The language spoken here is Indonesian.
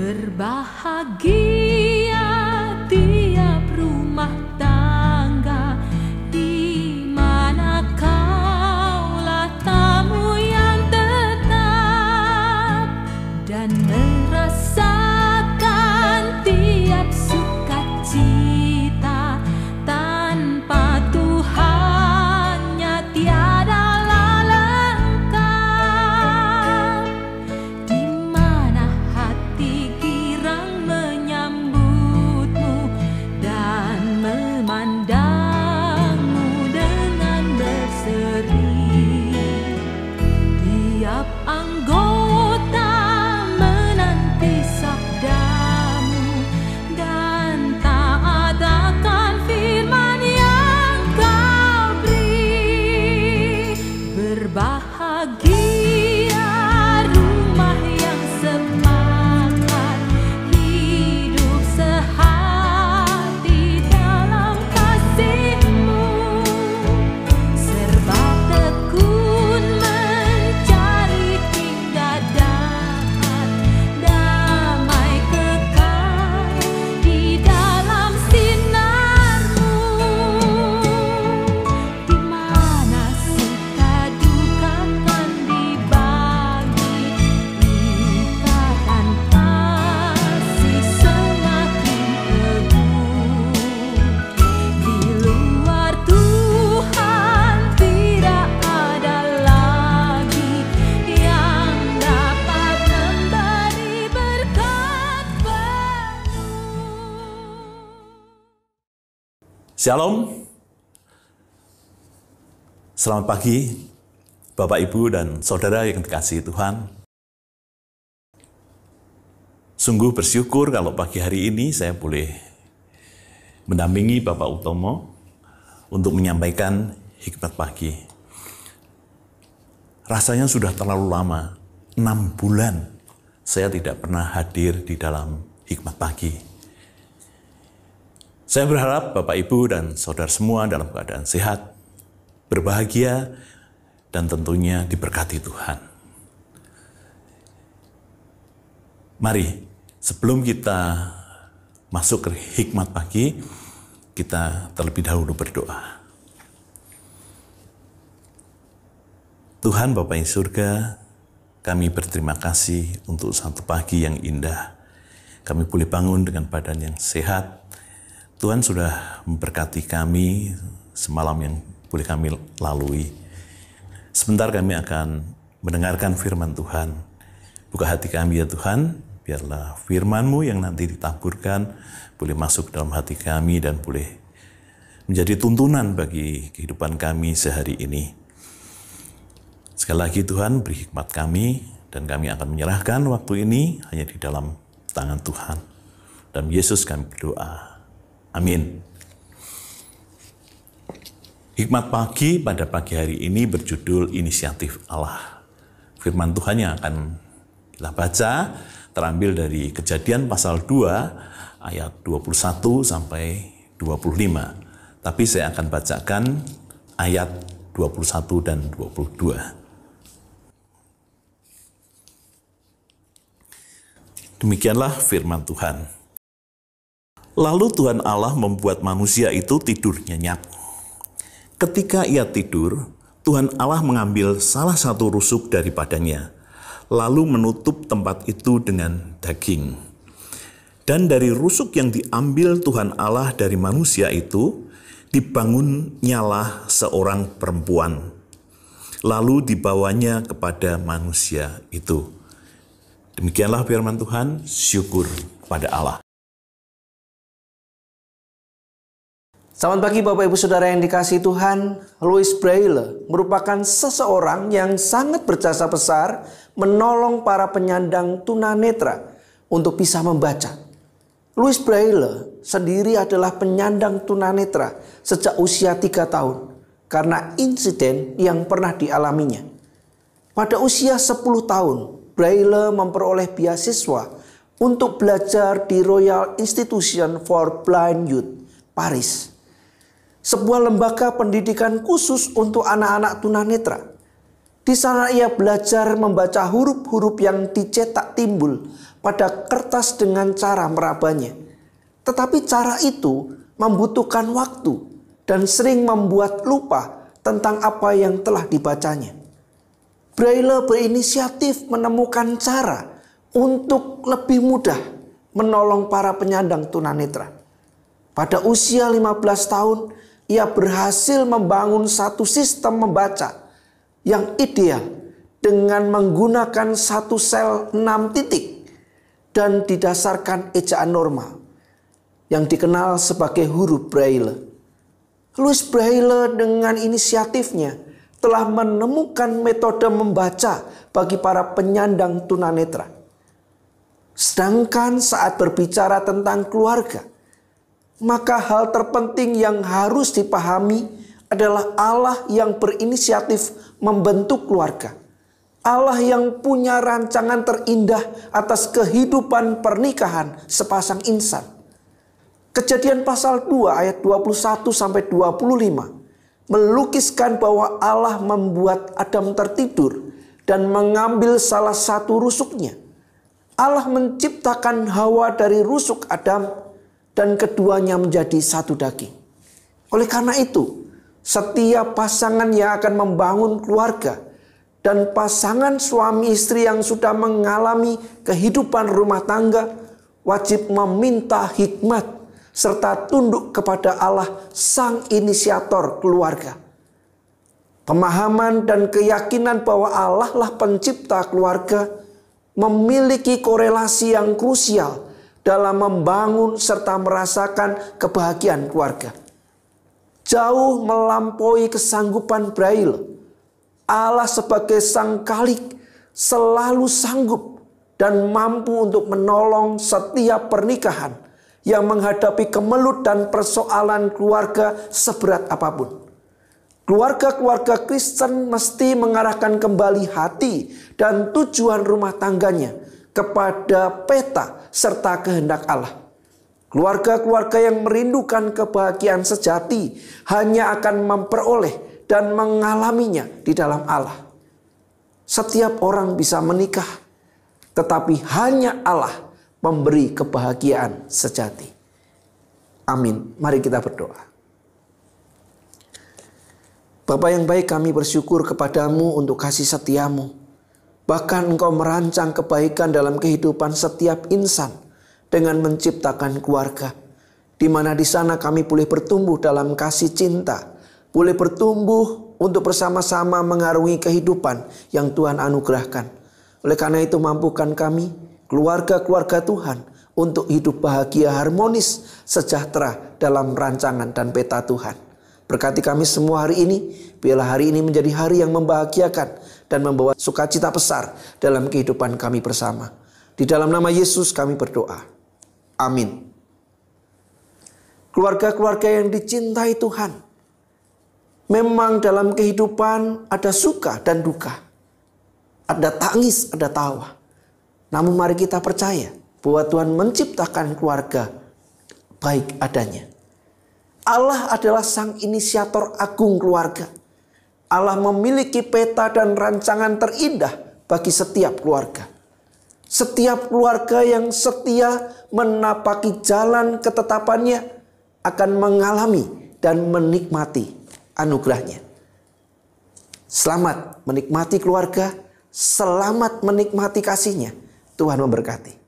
Berbahagia Shalom. Selamat pagi, Bapak, Ibu, dan Saudara yang dikasihi Tuhan. Sungguh bersyukur kalau pagi hari ini saya boleh mendampingi Bapak Utomo untuk menyampaikan hikmat pagi. Rasanya sudah terlalu lama, enam bulan saya tidak pernah hadir di dalam hikmat pagi. Saya berharap Bapak, Ibu, dan Saudara semua dalam keadaan sehat, berbahagia, dan tentunya diberkati Tuhan. Mari, sebelum kita masuk ke hikmat pagi, kita terlebih dahulu berdoa. Tuhan Bapa yang surga, kami berterima kasih untuk satu pagi yang indah. Kami boleh bangun dengan badan yang sehat. Tuhan sudah memberkati kami semalam yang boleh kami lalui. Sebentar kami akan mendengarkan firman Tuhan. Buka hati kami ya Tuhan, biarlah firman-Mu yang nanti ditaburkan boleh masuk dalam hati kami dan boleh menjadi tuntunan bagi kehidupan kami sehari ini. Sekali lagi Tuhan beri hikmat kami dan kami akan menyerahkan waktu ini hanya di dalam tangan Tuhan. Dalam Yesus kami berdoa. Amin. Hikmat pagi pada pagi hari ini berjudul Inisiatif Allah. Firman Tuhan yang akan kita baca terambil dari Kejadian pasal 2 ayat 21 sampai 25. Tapi saya akan bacakan ayat 21 dan 22. Demikianlah firman Tuhan. Lalu Tuhan Allah membuat manusia itu tidur nyenyak. Ketika ia tidur, Tuhan Allah mengambil salah satu rusuk daripadanya, lalu menutup tempat itu dengan daging. Dan dari rusuk yang diambil Tuhan Allah dari manusia itu, dibangunnyalah seorang perempuan. Lalu dibawanya kepada manusia itu. Demikianlah firman Tuhan, syukur pada Allah. Selamat pagi Bapak Ibu Saudara yang dikasih Tuhan. Louis Braille merupakan seseorang yang sangat berjasa besar menolong para penyandang tunanetra untuk bisa membaca. Louis Braille sendiri adalah penyandang tunanetra sejak usia tiga tahun karena insiden yang pernah dialaminya. Pada usia 10 tahun, Braille memperoleh beasiswa untuk belajar di Royal Institution for Blind Youth, Paris. Sebuah lembaga pendidikan khusus untuk anak-anak tunanetra. Di sana ia belajar membaca huruf-huruf yang dicetak timbul pada kertas dengan cara merabanya. Tetapi cara itu membutuhkan waktu dan sering membuat lupa tentang apa yang telah dibacanya. Braille berinisiatif menemukan cara untuk lebih mudah menolong para penyandang tunanetra. Pada usia 15 tahun, ia berhasil membangun satu sistem membaca yang ideal dengan menggunakan satu sel 6 titik dan didasarkan ejaan normal yang dikenal sebagai huruf Braille. Louis Braille dengan inisiatifnya telah menemukan metode membaca bagi para penyandang tunanetra. Sedangkan saat berbicara tentang keluarga, maka hal terpenting yang harus dipahami adalah Allah yang berinisiatif membentuk keluarga. Allah yang punya rancangan terindah atas kehidupan pernikahan sepasang insan. Kejadian pasal 2 ayat 21 sampai 25 melukiskan bahwa Allah membuat Adam tertidur dan mengambil salah satu rusuknya. Allah menciptakan Hawa dari rusuk Adam dan keduanya menjadi satu daging. Oleh karena itu, setiap pasangan yang akan membangun keluarga dan pasangan suami istri yang sudah mengalami kehidupan rumah tangga wajib meminta hikmat serta tunduk kepada Allah sang inisiator keluarga. Pemahaman dan keyakinan bahwa Allah lah pencipta keluarga memiliki korelasi yang krusial dalam membangun serta merasakan kebahagiaan keluarga. Jauh melampaui kesanggupan Braille. Allah sebagai sang kalik selalu sanggup dan mampu untuk menolong setiap pernikahan yang menghadapi kemelut dan persoalan keluarga seberat apa pun. Keluarga-keluarga Kristen mesti mengarahkan kembali hati dan tujuan rumah tangganya kepada peta serta kehendak Allah. Keluarga-keluarga yang merindukan kebahagiaan sejati hanya akan memperoleh dan mengalaminya di dalam Allah. Setiap orang bisa menikah, tetapi hanya Allah memberi kebahagiaan sejati. Amin. Mari kita berdoa. Bapak yang baik kami bersyukur kepadamu untuk kasih setiamu. Bahkan engkau merancang kebaikan dalam kehidupan setiap insan dengan menciptakan keluarga. Di mana di sana kami boleh bertumbuh dalam kasih cinta. Boleh bertumbuh untuk bersama-sama mengarungi kehidupan yang Tuhan anugerahkan. Oleh karena itu mampukan kami keluarga-keluarga Tuhan untuk hidup bahagia, harmonis, sejahtera dalam rancangan dan peta Tuhan. Berkati kami semua hari ini, biarlah hari ini menjadi hari yang membahagiakan dan membawa sukacita besar dalam kehidupan kami bersama. Di dalam nama Yesus kami berdoa. Amin. Keluarga-keluarga yang dicintai Tuhan. Memang dalam kehidupan ada suka dan duka. Ada tangis, ada tawa. Namun mari kita percaya bahwa Tuhan menciptakan keluarga baik adanya. Allah adalah sang inisiator agung keluarga. Allah memiliki peta dan rancangan terindah bagi setiap keluarga. Setiap keluarga yang setia menapaki jalan ketetapannya akan mengalami dan menikmati anugerahnya. Selamat menikmati keluarga, selamat menikmati kasihnya. Tuhan memberkati.